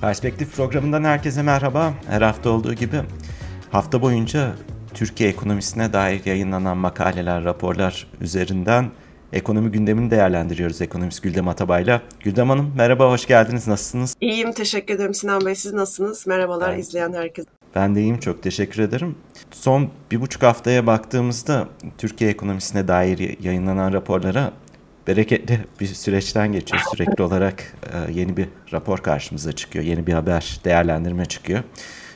Perspektif programından herkese merhaba. Her hafta olduğu gibi hafta boyunca Türkiye ekonomisine dair yayınlanan makaleler, raporlar üzerinden ekonomi gündemini değerlendiriyoruz ekonomist Güldem Atabay'la. Güldem Hanım merhaba, hoş geldiniz. Nasılsınız? İyiyim, teşekkür ederim Sinan Bey. Siz nasılsınız? Merhabalar ben, izleyen herkes. Ben de iyiyim, çok teşekkür ederim. Son bir buçuk haftaya baktığımızda Türkiye ekonomisine dair yayınlanan raporlara bereketli bir süreçten geçiyor. Sürekli olarak e, yeni bir rapor karşımıza çıkıyor. Yeni bir haber, değerlendirme çıkıyor.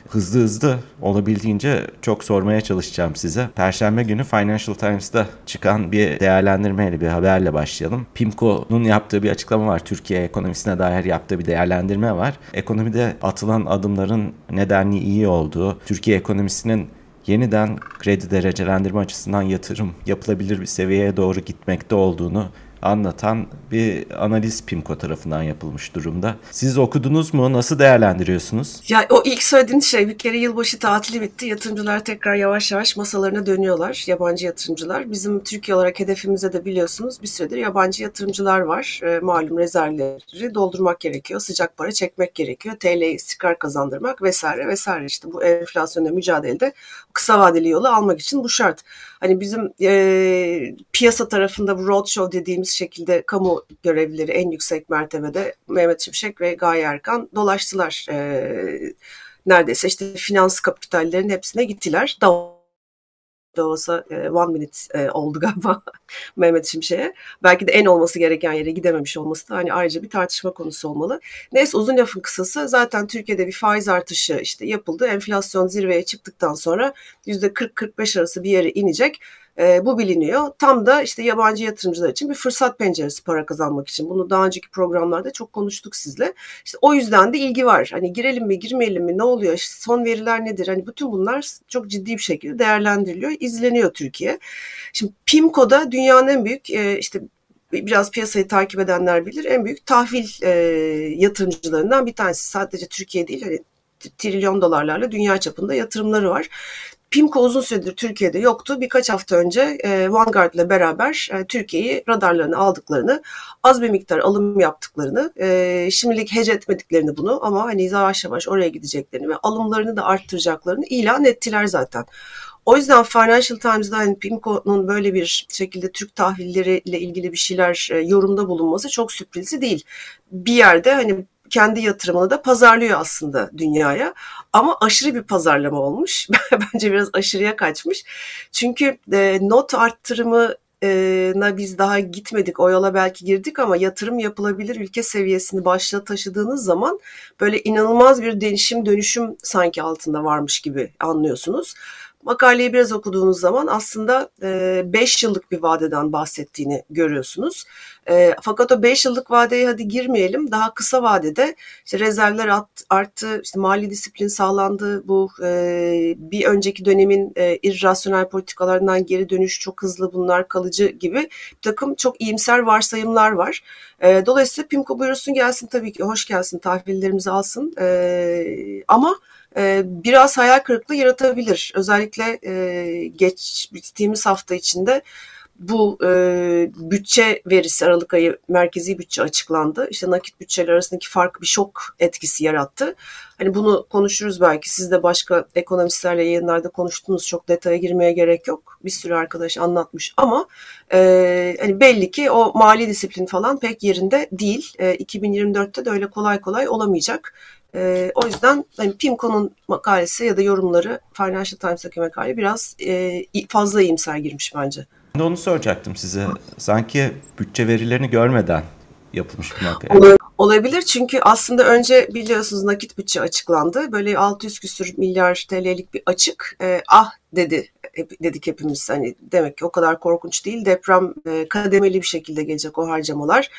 Hızlı hızlı olabildiğince çok sormaya çalışacağım size. Perşembe günü Financial Times'da çıkan bir değerlendirmeyle bir haberle başlayalım. PIMCO'nun yaptığı bir açıklama var. Türkiye ekonomisine dair yaptığı bir değerlendirme var. Ekonomide atılan adımların nedenli iyi olduğu, Türkiye ekonomisinin yeniden kredi derecelendirme açısından yatırım yapılabilir bir seviyeye doğru gitmekte olduğunu anlatan bir analiz PIMCO tarafından yapılmış durumda. Siz okudunuz mu? Nasıl değerlendiriyorsunuz? Ya o ilk söylediğiniz şey bir kere yılbaşı tatili bitti. Yatırımcılar tekrar yavaş yavaş masalarına dönüyorlar. Yabancı yatırımcılar. Bizim Türkiye olarak hedefimize de biliyorsunuz bir süredir yabancı yatırımcılar var. E, malum rezervleri doldurmak gerekiyor. Sıcak para çekmek gerekiyor. TL'ye istikrar kazandırmak vesaire vesaire. İşte bu enflasyonla mücadelede kısa vadeli yolu almak için bu şart. Hani bizim e, piyasa tarafında bu roadshow dediğimiz şekilde kamu görevlileri en yüksek mertebede Mehmet Şimşek ve Gaye Erkan dolaştılar. E, neredeyse işte finans kapitallerin hepsine gittiler. Davos'a e, one minute e, oldu galiba Mehmet Şimşek'e. Belki de en olması gereken yere gidememiş olması da hani ayrıca bir tartışma konusu olmalı. Neyse uzun lafın kısası zaten Türkiye'de bir faiz artışı işte yapıldı. Enflasyon zirveye çıktıktan sonra %40-45 arası bir yere inecek. E, bu biliniyor. Tam da işte yabancı yatırımcılar için bir fırsat penceresi para kazanmak için. Bunu daha önceki programlarda çok konuştuk sizle. İşte o yüzden de ilgi var. Hani girelim mi girmeyelim mi ne oluyor? İşte son veriler nedir? Hani bütün bunlar çok ciddi bir şekilde değerlendiriliyor, izleniyor Türkiye. Şimdi PIMCO'da dünyanın en büyük e, işte biraz piyasayı takip edenler bilir en büyük tahvil e, yatırımcılarından bir tanesi. Sadece Türkiye değil hani trilyon dolarlarla dünya çapında yatırımları var. PIMCO uzun süredir Türkiye'de yoktu. Birkaç hafta önce e, Vanguard ile beraber e, Türkiye'yi radarlarını aldıklarını, az bir miktar alım yaptıklarını, e, şimdilik hece etmediklerini bunu ama hani yavaş yavaş oraya gideceklerini ve alımlarını da arttıracaklarını ilan ettiler zaten. O yüzden Financial Times'da hani PIMCO'nun böyle bir şekilde Türk tahvilleriyle ilgili bir şeyler e, yorumda bulunması çok sürprizi değil. Bir yerde hani kendi yatırımını da pazarlıyor aslında dünyaya. Ama aşırı bir pazarlama olmuş. Bence biraz aşırıya kaçmış. Çünkü e, not arttırımı na biz daha gitmedik. O yola belki girdik ama yatırım yapılabilir ülke seviyesini başla taşıdığınız zaman böyle inanılmaz bir değişim dönüşüm sanki altında varmış gibi anlıyorsunuz makaleyi biraz okuduğunuz zaman aslında 5 e, yıllık bir vadeden bahsettiğini görüyorsunuz. E, fakat o 5 yıllık vadeye hadi girmeyelim. Daha kısa vadede işte rezervler arttı, işte mali disiplin sağlandı. Bu e, bir önceki dönemin irrasyonel politikalarından geri dönüş çok hızlı bunlar kalıcı gibi bir takım çok iyimser varsayımlar var. Dolayısıyla PIMCO buyursun gelsin tabii ki hoş gelsin tahvillerimizi alsın. Ama biraz hayal kırıklığı yaratabilir. Özellikle e, geçtiğimiz hafta içinde bu e, bütçe verisi Aralık ayı merkezi bütçe açıklandı. İşte nakit bütçeler arasındaki fark bir şok etkisi yarattı. Hani bunu konuşuruz belki. Siz de başka ekonomistlerle yayınlarda konuştunuz. Çok detaya girmeye gerek yok. Bir sürü arkadaş anlatmış ama e, hani belli ki o mali disiplin falan pek yerinde değil. E, 2024'te de öyle kolay kolay olamayacak. E, o yüzden hani PIMCO'nun makalesi ya da yorumları Financial Times'taki makale biraz e, fazla iyimser girmiş bence. Ben de onu soracaktım size. Sanki bütçe verilerini görmeden yapılmış bir makale. Olabilir çünkü aslında önce biliyorsunuz nakit bütçe açıklandı. Böyle 600 küsür milyar TL'lik bir açık. E, ah dedi hep, dedik hepimiz hani demek ki o kadar korkunç değil. Deprem e, kademeli bir şekilde gelecek o harcamalar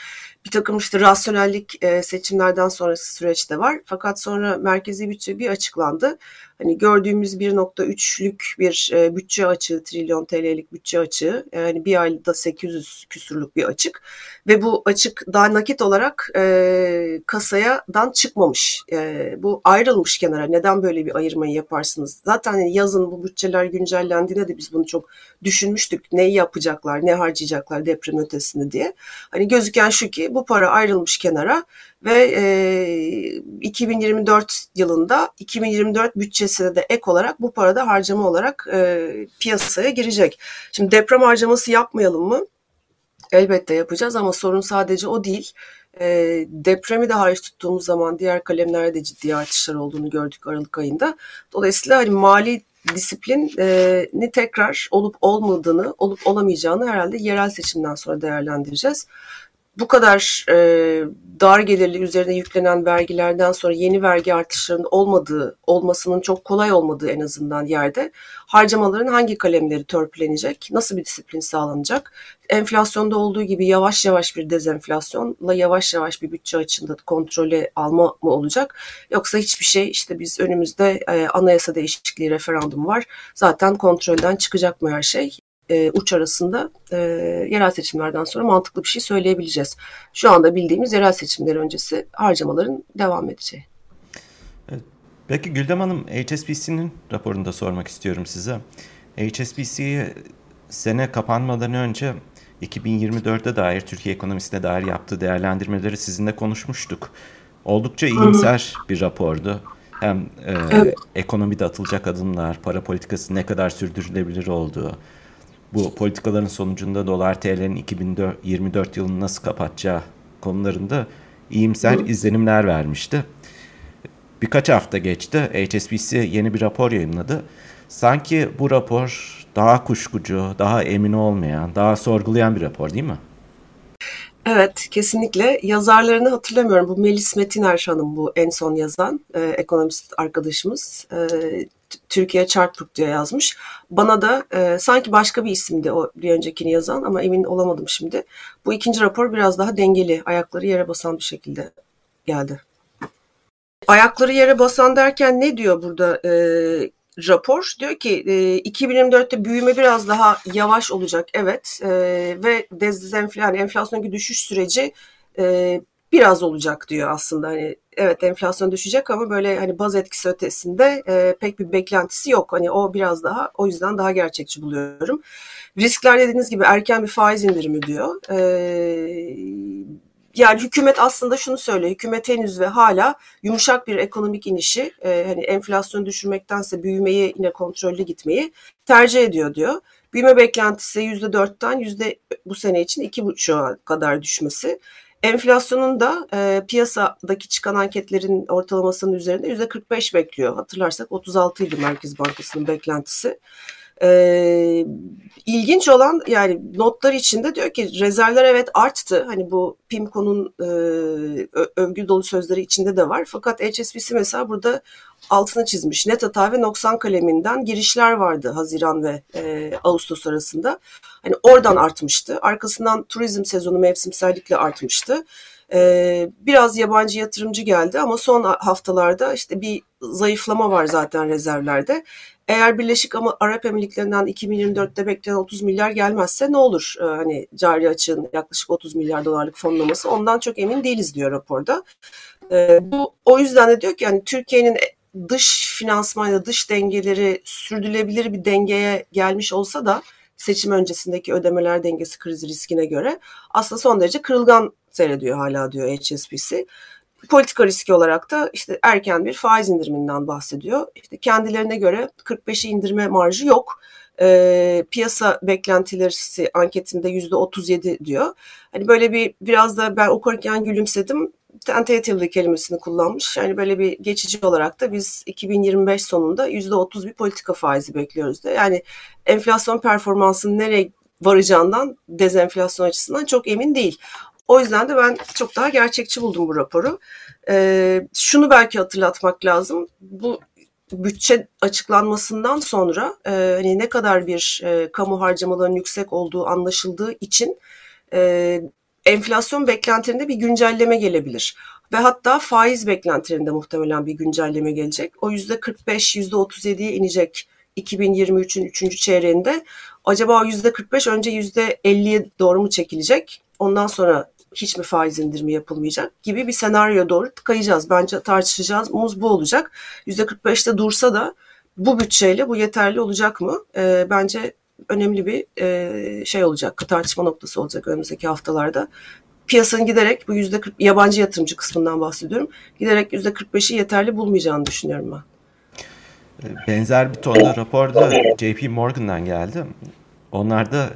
bir takım işte rasyonellik seçimlerden sonrası süreçte var. Fakat sonra merkezi bütçe bir açıklandı. Hani gördüğümüz 1.3'lük bir e, bütçe açığı, trilyon TL'lik bütçe açığı. Yani bir ayda 800 küsürlük bir açık. Ve bu açık daha nakit olarak e, kasayadan çıkmamış. E, bu ayrılmış kenara. Neden böyle bir ayırmayı yaparsınız? Zaten hani yazın bu bütçeler güncellendiğinde de biz bunu çok düşünmüştük. Neyi yapacaklar, ne harcayacaklar deprem ötesinde diye. Hani gözüken şu ki bu para ayrılmış kenara ve e, 2024 yılında 2024 bütçesine de ek olarak bu para da harcama olarak e, piyasaya girecek. Şimdi deprem harcaması yapmayalım mı? Elbette yapacağız ama sorun sadece o değil. E, depremi de hariç tuttuğumuz zaman diğer kalemlerde de ciddi artışlar olduğunu gördük Aralık ayında. Dolayısıyla hani mali disiplini tekrar olup olmadığını, olup olamayacağını herhalde yerel seçimden sonra değerlendireceğiz bu kadar e, dar gelirli üzerine yüklenen vergilerden sonra yeni vergi artışlarının olmadığı, olmasının çok kolay olmadığı en azından yerde harcamaların hangi kalemleri törpülenecek, nasıl bir disiplin sağlanacak? Enflasyonda olduğu gibi yavaş yavaş bir dezenflasyonla yavaş yavaş bir bütçe açığında kontrolü alma mı olacak? Yoksa hiçbir şey işte biz önümüzde e, anayasa değişikliği referandum var. Zaten kontrolden çıkacak mı her şey? E, uç arasında e, yerel seçimlerden sonra mantıklı bir şey söyleyebileceğiz. Şu anda bildiğimiz yerel seçimler öncesi harcamaların devam edeceği. Peki Güldem Hanım, HSBC'nin raporunu da sormak istiyorum size. HSBC'yi sene kapanmadan önce 2024'e dair Türkiye ekonomisine dair yaptığı değerlendirmeleri sizinle konuşmuştuk. Oldukça iyimser bir rapordu. Hem e, evet. ekonomide atılacak adımlar, para politikası ne kadar sürdürülebilir olduğu, bu politikaların sonucunda dolar TL'nin 2024 yılını nasıl kapatacağı konularında iyimser Hı. izlenimler vermişti. Birkaç hafta geçti. HSBC yeni bir rapor yayınladı. Sanki bu rapor daha kuşkucu, daha emin olmayan, daha sorgulayan bir rapor değil mi? Evet, kesinlikle. Yazarlarını hatırlamıyorum. Bu Melis Metiner Hanım bu en son yazan e, ekonomist arkadaşımız. E, Türkiye Chartbook diye yazmış. Bana da e, sanki başka bir isimdi o bir öncekini yazan ama emin olamadım şimdi. Bu ikinci rapor biraz daha dengeli, ayakları yere basan bir şekilde geldi. Ayakları yere basan derken ne diyor burada e, rapor? Diyor ki e, 2024'te büyüme biraz daha yavaş olacak evet e, ve dezenflasyon yani enflasyondaki düşüş süreci e, biraz olacak diyor aslında. Hani evet enflasyon düşecek ama böyle hani baz etkisi ötesinde e, pek bir beklentisi yok. Hani o biraz daha o yüzden daha gerçekçi buluyorum. Riskler dediğiniz gibi erken bir faiz indirimi diyor. E, yani hükümet aslında şunu söylüyor. Hükümet henüz ve hala yumuşak bir ekonomik inişi e, hani enflasyonu düşürmektense büyümeyi yine kontrollü gitmeyi tercih ediyor diyor. Büyüme beklentisi %4'ten yüzde bu sene için iki 2,5'a kadar düşmesi. Enflasyonun da e, piyasadaki çıkan anketlerin ortalamasının üzerinde yüzde 45 bekliyor. Hatırlarsak 36 idi Merkez Bankası'nın beklentisi. E, ilginç olan yani notlar içinde diyor ki rezervler evet arttı. Hani bu PIMCO'nun e, övgü dolu sözleri içinde de var. Fakat HSBC mesela burada altını çizmiş. Net hata ve noksan kaleminden girişler vardı Haziran ve e, Ağustos arasında. Hani oradan artmıştı. Arkasından turizm sezonu mevsimsellikle artmıştı. Ee, biraz yabancı yatırımcı geldi ama son haftalarda işte bir zayıflama var zaten rezervlerde. Eğer Birleşik Arap Emirlikleri'nden 2024'te beklenen 30 milyar gelmezse ne olur? Ee, hani cari açığın yaklaşık 30 milyar dolarlık fonlaması ondan çok emin değiliz diyor raporda. Ee, bu o yüzden de diyor ki yani Türkiye'nin dış finansman ya dış dengeleri sürdürülebilir bir dengeye gelmiş olsa da seçim öncesindeki ödemeler dengesi krizi riskine göre aslında son derece kırılgan seyrediyor hala diyor HSBC. Politika riski olarak da işte erken bir faiz indiriminden bahsediyor. İşte kendilerine göre 45'i indirme marjı yok. E, piyasa beklentileri anketinde yüzde 37 diyor. Hani böyle bir biraz da ben okurken gülümsedim tentatively kelimesini kullanmış. Yani böyle bir geçici olarak da biz 2025 sonunda %30 bir politika faizi bekliyoruz da. Yani enflasyon performansının nereye varacağından dezenflasyon açısından çok emin değil. O yüzden de ben çok daha gerçekçi buldum bu raporu. Ee, şunu belki hatırlatmak lazım. Bu bütçe açıklanmasından sonra e, hani ne kadar bir e, kamu harcamalarının yüksek olduğu anlaşıldığı için e, enflasyon beklentilerinde bir güncelleme gelebilir. Ve hatta faiz beklentilerinde muhtemelen bir güncelleme gelecek. O yüzde 45, yüzde 37'ye inecek 2023'ün 3. çeyreğinde. Acaba o yüzde 45 önce yüzde 50'ye doğru mu çekilecek? Ondan sonra hiç mi faiz indirimi yapılmayacak gibi bir senaryo doğru kayacağız. Bence tartışacağımız bu olacak. %45'te dursa da bu bütçeyle bu yeterli olacak mı? E, bence önemli bir e, şey olacak, tartışma noktası olacak önümüzdeki haftalarda. piyasanın giderek bu yüzde 40 yabancı yatırımcı kısmından bahsediyorum. Giderek yüzde 45'i yeterli bulmayacağını düşünüyorum ben. Benzer bir tonda raporda JP Morgan'dan geldi. Onlar da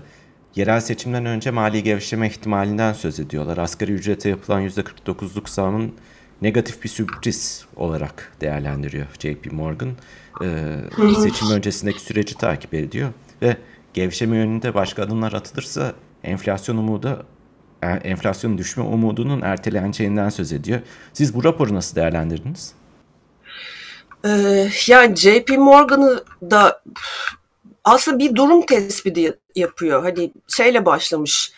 yerel seçimden önce mali gevşeme ihtimalinden söz ediyorlar. Asgari ücrete yapılan %49'luk zamın negatif bir sürpriz olarak değerlendiriyor JP Morgan. Ee, seçim öncesindeki süreci takip ediyor ve gevşeme yönünde başka adımlar atılırsa enflasyon umudu e, enflasyonun düşme umudunun erteleneceğinden söz ediyor. Siz bu raporu nasıl değerlendirdiniz? Ee, yani JP Morgan'ı da aslında bir durum tespiti yapıyor. Hani şeyle başlamış.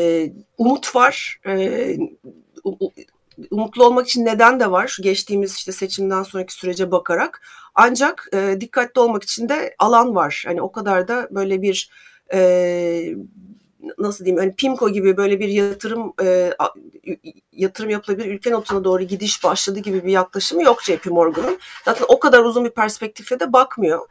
Ee, umut var. Ee, umutlu olmak için neden de var. Şu geçtiğimiz işte seçimden sonraki sürece bakarak. Ancak e, dikkatli olmak için de alan var. Hani o kadar da böyle bir e, nasıl diyeyim hani PIMCO gibi böyle bir yatırım e, yatırım yapılabilir ülke notuna doğru gidiş başladı gibi bir yaklaşımı yok JP Morgan'ın. Zaten o kadar uzun bir perspektifle de bakmıyor.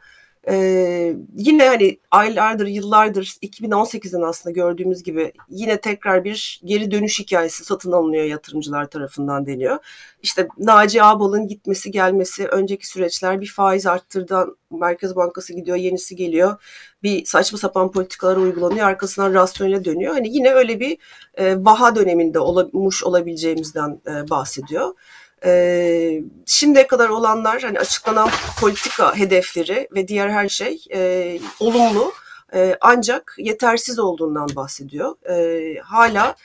Ee, yine hani aylardır, yıllardır 2018'den aslında gördüğümüz gibi yine tekrar bir geri dönüş hikayesi satın alınıyor yatırımcılar tarafından deniyor. İşte Naci Ağbal'ın gitmesi gelmesi, önceki süreçler bir faiz arttırdan Merkez Bankası gidiyor, yenisi geliyor. Bir saçma sapan politikalar uygulanıyor, arkasından rasyonele dönüyor. Hani yine öyle bir e, vaha döneminde olmuş olabileceğimizden e, bahsediyor. E, şimdiye kadar olanlar hani açıklanan politika hedefleri ve diğer her şey e, olumlu e, ancak yetersiz olduğundan bahsediyor. E, hala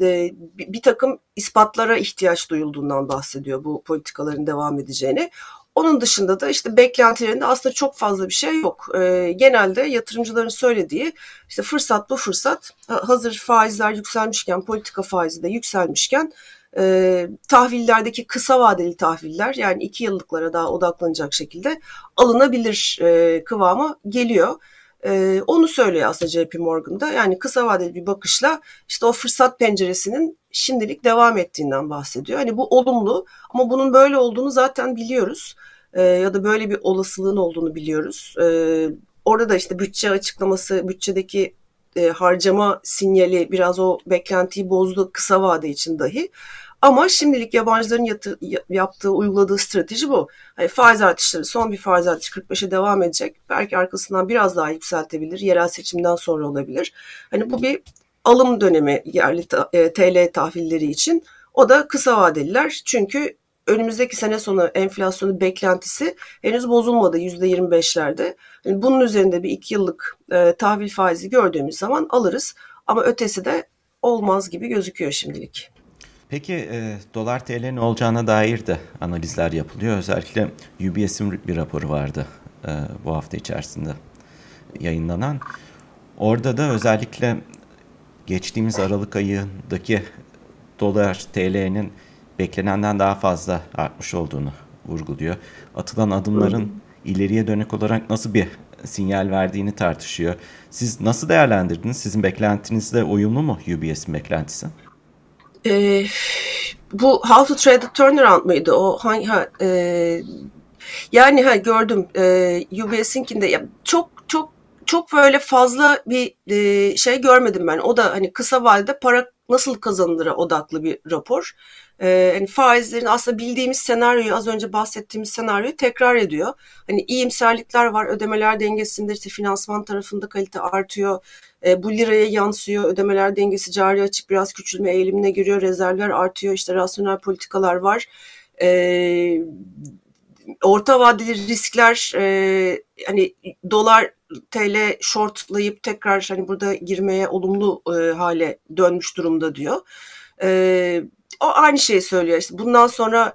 e, bir takım ispatlara ihtiyaç duyulduğundan bahsediyor bu politikaların devam edeceğini. Onun dışında da işte beklentilerinde aslında çok fazla bir şey yok. E, genelde yatırımcıların söylediği işte fırsat bu fırsat hazır faizler yükselmişken politika faizi de yükselmişken e, tahvillerdeki kısa vadeli tahviller yani iki yıllıklara daha odaklanacak şekilde alınabilir e, kıvama geliyor. E, onu söylüyor aslında JP Morgan'da. Yani kısa vadeli bir bakışla işte o fırsat penceresinin şimdilik devam ettiğinden bahsediyor. Hani bu olumlu ama bunun böyle olduğunu zaten biliyoruz. E, ya da böyle bir olasılığın olduğunu biliyoruz. E, orada da işte bütçe açıklaması, bütçedeki e, harcama sinyali biraz o beklentiyi bozdu kısa vade için dahi. Ama şimdilik yabancıların yatı, yaptığı, uyguladığı strateji bu. Hani faiz artışları, son bir faiz artışı 45'e devam edecek. Belki arkasından biraz daha yükseltebilir. Yerel seçimden sonra olabilir. Hani bu bir alım dönemi yerli e, TL tahvilleri için. O da kısa vadeliler. Çünkü önümüzdeki sene sonu enflasyonu beklentisi henüz bozulmadı %25'lerde. Yani bunun üzerinde bir iki yıllık e, tahvil faizi gördüğümüz zaman alırız. Ama ötesi de olmaz gibi gözüküyor şimdilik. Peki e, dolar TL ne olacağına dair de analizler yapılıyor. Özellikle UBS'in bir raporu vardı e, bu hafta içerisinde yayınlanan. Orada da özellikle geçtiğimiz Aralık ayındaki dolar TL'nin beklenenden daha fazla artmış olduğunu vurguluyor. Atılan adımların ileriye dönük olarak nasıl bir sinyal verdiğini tartışıyor. Siz nasıl değerlendirdiniz? Sizin beklentinizle uyumlu mu UBS'in beklentisi? e, bu How to Trade a Turnaround mıydı o? Hangi, ha, e, yani ha, gördüm e, UBS'inkinde ya, çok çok çok böyle fazla bir e, şey görmedim ben. O da hani kısa vadede para nasıl kazanılır'a odaklı bir rapor. E, hani faizlerin aslında bildiğimiz senaryoyu az önce bahsettiğimiz senaryoyu tekrar ediyor. Hani iyimserlikler var, ödemeler dengesinde işte finansman tarafında kalite artıyor e, bu liraya yansıyor. Ödemeler dengesi cari açık biraz küçülme eğilimine giriyor. Rezervler artıyor. İşte rasyonel politikalar var. E, orta vadeli riskler e, hani dolar TL shortlayıp tekrar hani burada girmeye olumlu e, hale dönmüş durumda diyor. E, o aynı şeyi söylüyor. İşte bundan sonra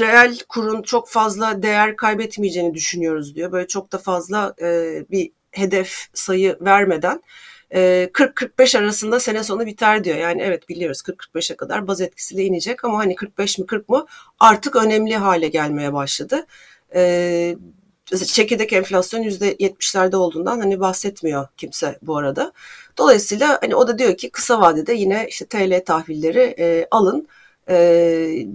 reel kurun çok fazla değer kaybetmeyeceğini düşünüyoruz diyor. Böyle çok da fazla e, bir hedef sayı vermeden 40-45 e, arasında sene sonu biter diyor. Yani evet biliyoruz 40-45'e kadar baz etkisiyle inecek ama hani 45 mi 40 mı artık önemli hale gelmeye başladı. E, çekirdek enflasyon %70'lerde olduğundan hani bahsetmiyor kimse bu arada. Dolayısıyla hani o da diyor ki kısa vadede yine işte TL tahvilleri e, alın. E,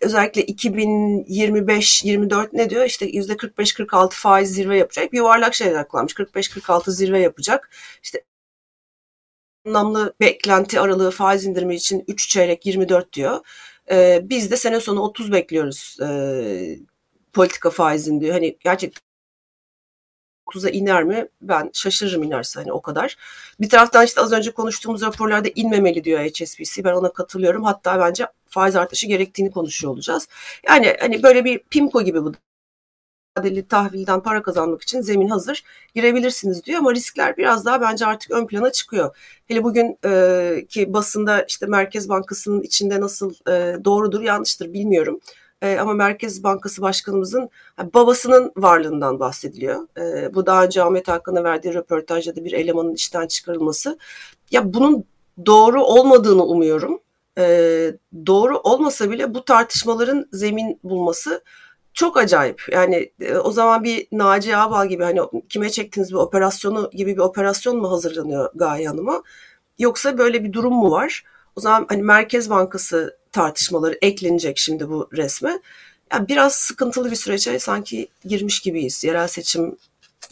özellikle 2025-24 ne diyor? İşte yüzde 45-46 faiz zirve yapacak. Yuvarlak şeyler kullanmış. 45-46 zirve yapacak. İşte anlamlı beklenti aralığı faiz indirimi için 3 çeyrek 24 diyor. E, biz de sene sonu 30 bekliyoruz e, politika faizin diyor. Hani gerçekten 9'a iner mi? Ben şaşırırım inerse hani o kadar. Bir taraftan işte az önce konuştuğumuz raporlarda inmemeli diyor HSBC. Ben ona katılıyorum. Hatta bence faiz artışı gerektiğini konuşuyor olacağız. Yani hani böyle bir PIMCO gibi bu vadeli tahvilden para kazanmak için zemin hazır girebilirsiniz diyor ama riskler biraz daha bence artık ön plana çıkıyor. Hele bugün e, ki basında işte Merkez Bankası'nın içinde nasıl e, doğrudur yanlıştır bilmiyorum. E, ama Merkez Bankası Başkanımızın babasının varlığından bahsediliyor. E, bu daha önce Ahmet Hakan'a verdiği röportajda da bir elemanın işten çıkarılması. Ya bunun doğru olmadığını umuyorum. E, doğru olmasa bile bu tartışmaların zemin bulması çok acayip. Yani o zaman bir Naci Ağbal gibi hani kime çektiniz bir operasyonu gibi bir operasyon mu hazırlanıyor Gaye Hanım'a? Yoksa böyle bir durum mu var? O zaman hani Merkez Bankası tartışmaları eklenecek şimdi bu resme. Yani biraz sıkıntılı bir sürece sanki girmiş gibiyiz. Yerel seçim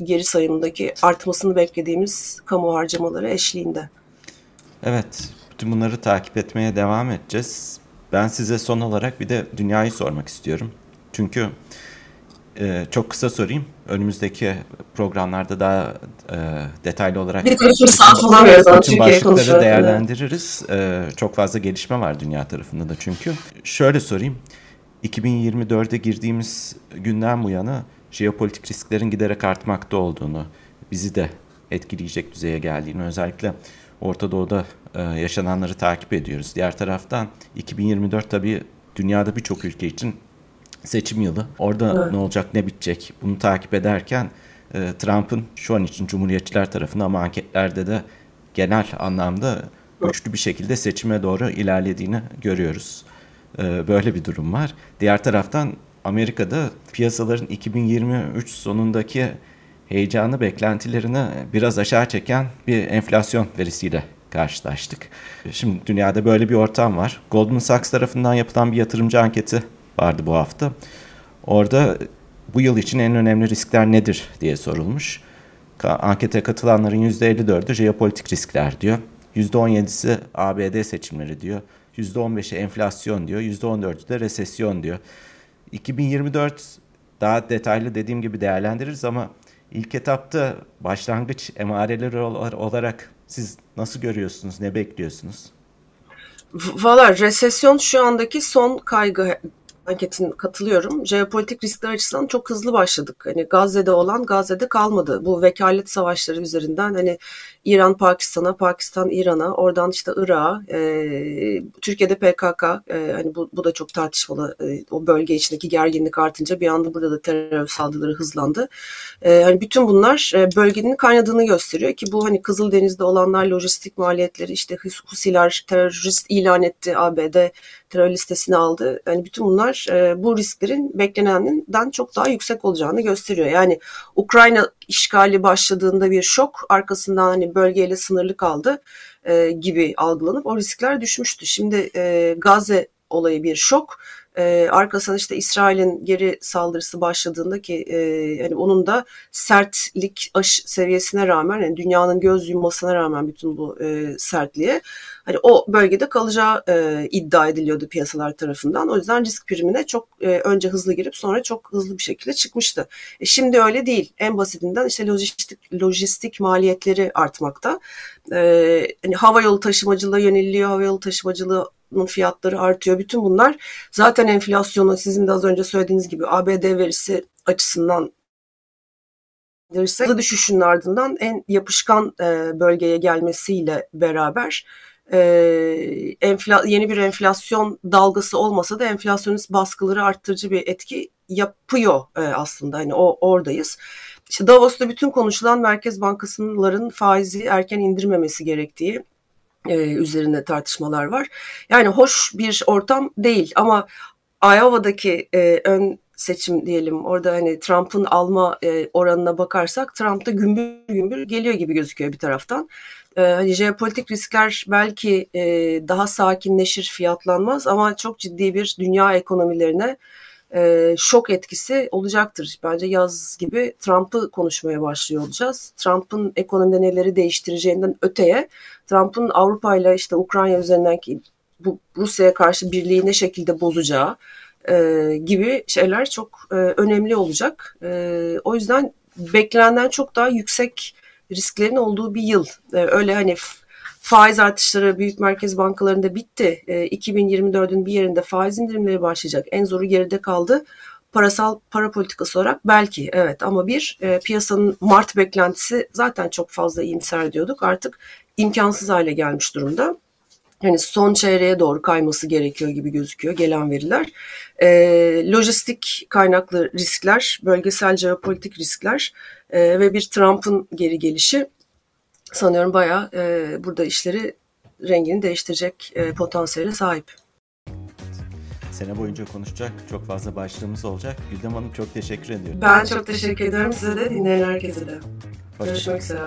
geri sayımındaki artmasını beklediğimiz kamu harcamaları eşliğinde. Evet, bütün bunları takip etmeye devam edeceğiz. Ben size son olarak bir de dünyayı sormak istiyorum. Çünkü e, çok kısa sorayım. Önümüzdeki programlarda daha e, detaylı olarak bütün başlıkları değerlendiririz. E, çok fazla gelişme var dünya tarafında da çünkü. Şöyle sorayım. 2024'e girdiğimiz günden bu yana jeopolitik risklerin giderek artmakta olduğunu, bizi de etkileyecek düzeye geldiğini özellikle Orta Doğu'da e, yaşananları takip ediyoruz. Diğer taraftan 2024 tabii dünyada birçok ülke için seçim yılı. Orada evet. ne olacak ne bitecek bunu takip ederken e, Trump'ın şu an için Cumhuriyetçiler tarafından ama anketlerde de genel anlamda güçlü bir şekilde seçime doğru ilerlediğini görüyoruz. E, böyle bir durum var. Diğer taraftan Amerika'da piyasaların 2023 sonundaki heyecanı beklentilerini biraz aşağı çeken bir enflasyon verisiyle karşılaştık. Şimdi dünyada böyle bir ortam var. Goldman Sachs tarafından yapılan bir yatırımcı anketi vardı bu hafta. Orada bu yıl için en önemli riskler nedir diye sorulmuş. Ankete katılanların %54'ü jeopolitik riskler diyor. %17'si ABD seçimleri diyor. %15'i enflasyon diyor. %14'ü de resesyon diyor. 2024 daha detaylı dediğim gibi değerlendiririz ama ilk etapta başlangıç emareleri olarak siz nasıl görüyorsunuz, ne bekliyorsunuz? Valla resesyon şu andaki son kaygı anketin katılıyorum. Jeopolitik riskler açısından çok hızlı başladık. Hani Gazze'de olan Gazze'de kalmadı. Bu vekalet savaşları üzerinden hani İran Pakistan'a, Pakistan İran'a, oradan işte Irak'a, e, Türkiye'de PKK, e, hani bu, bu da çok tartışmalı. E, o bölge içindeki gerginlik artınca bir anda burada da terör saldırıları hızlandı. E, hani bütün bunlar e, bölgenin kaynadığını gösteriyor ki bu hani Kızıldeniz'de olanlar lojistik maliyetleri işte Husiler terörist ilan etti ABD terör listesine aldı. Yani bütün bunlar e, bu risklerin beklenenden çok daha yüksek olacağını gösteriyor. Yani Ukrayna işgali başladığında bir şok arkasından hani bölgeyle sınırlı kaldı e, gibi algılanıp o riskler düşmüştü. Şimdi e, Gazze olayı bir şok e, arkasından işte İsrail'in geri saldırısı başladığında ki e, yani onun da sertlik aş seviyesine rağmen yani dünyanın göz yummasına rağmen bütün bu e, sertliğe hani o bölgede kalacağı e, iddia ediliyordu piyasalar tarafından. O yüzden risk primine çok e, önce hızlı girip sonra çok hızlı bir şekilde çıkmıştı. E, şimdi öyle değil. En basitinden işte lojistik lojistik maliyetleri artmakta. E, hani hava yolu taşımacılığı yöneliliyor. Hava yolu fiyatları artıyor. Bütün bunlar zaten enflasyonu sizin de az önce söylediğiniz gibi ABD verisi açısından hızlı düşüşün ardından en yapışkan e, bölgeye gelmesiyle beraber e, yeni bir enflasyon dalgası olmasa da enflasyonist baskıları arttırıcı bir etki yapıyor e, aslında. Hani o oradayız. İşte Davos'ta bütün konuşulan Merkez Bankası'nların faizi erken indirmemesi gerektiği e, üzerinde tartışmalar var. Yani hoş bir ortam değil ama Iowa'daki e, ön seçim diyelim orada hani Trump'ın alma e, oranına bakarsak Trump da gümbür gümbür geliyor gibi gözüküyor bir taraftan. E, hani jeopolitik riskler belki e, daha sakinleşir fiyatlanmaz ama çok ciddi bir dünya ekonomilerine e, şok etkisi olacaktır. Bence yaz gibi Trump'ı konuşmaya başlıyor olacağız. Trump'ın ekonomide neleri değiştireceğinden öteye Trump'ın Avrupa ile işte Ukrayna üzerinden bu Rusya'ya karşı birliği ne şekilde bozacağı e, gibi şeyler çok e, önemli olacak. E, o yüzden beklenenden çok daha yüksek risklerin olduğu bir yıl. E, öyle hani faiz artışları büyük merkez bankalarında bitti. E, 2024'ün bir yerinde faiz indirimleri başlayacak. En zoru geride kaldı. Parasal para politikası olarak belki evet ama bir e, piyasanın Mart beklentisi zaten çok fazla iyimser diyorduk. Artık imkansız hale gelmiş durumda hani son çeyreğe doğru kayması gerekiyor gibi gözüküyor gelen veriler. E, lojistik kaynaklı riskler, bölgesel jeopolitik riskler e, ve bir Trump'ın geri gelişi sanıyorum bayağı e, burada işleri rengini değiştirecek e, potansiyele sahip. Sene boyunca konuşacak çok fazla başlığımız olacak. Güldem Hanım çok teşekkür ediyorum. Ben çok teşekkür ederim size de dinleyen herkese de. Görüşmek üzere.